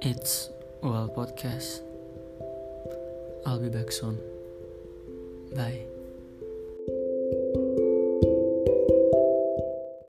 It's Well Podcast. I'll be back soon. Bye.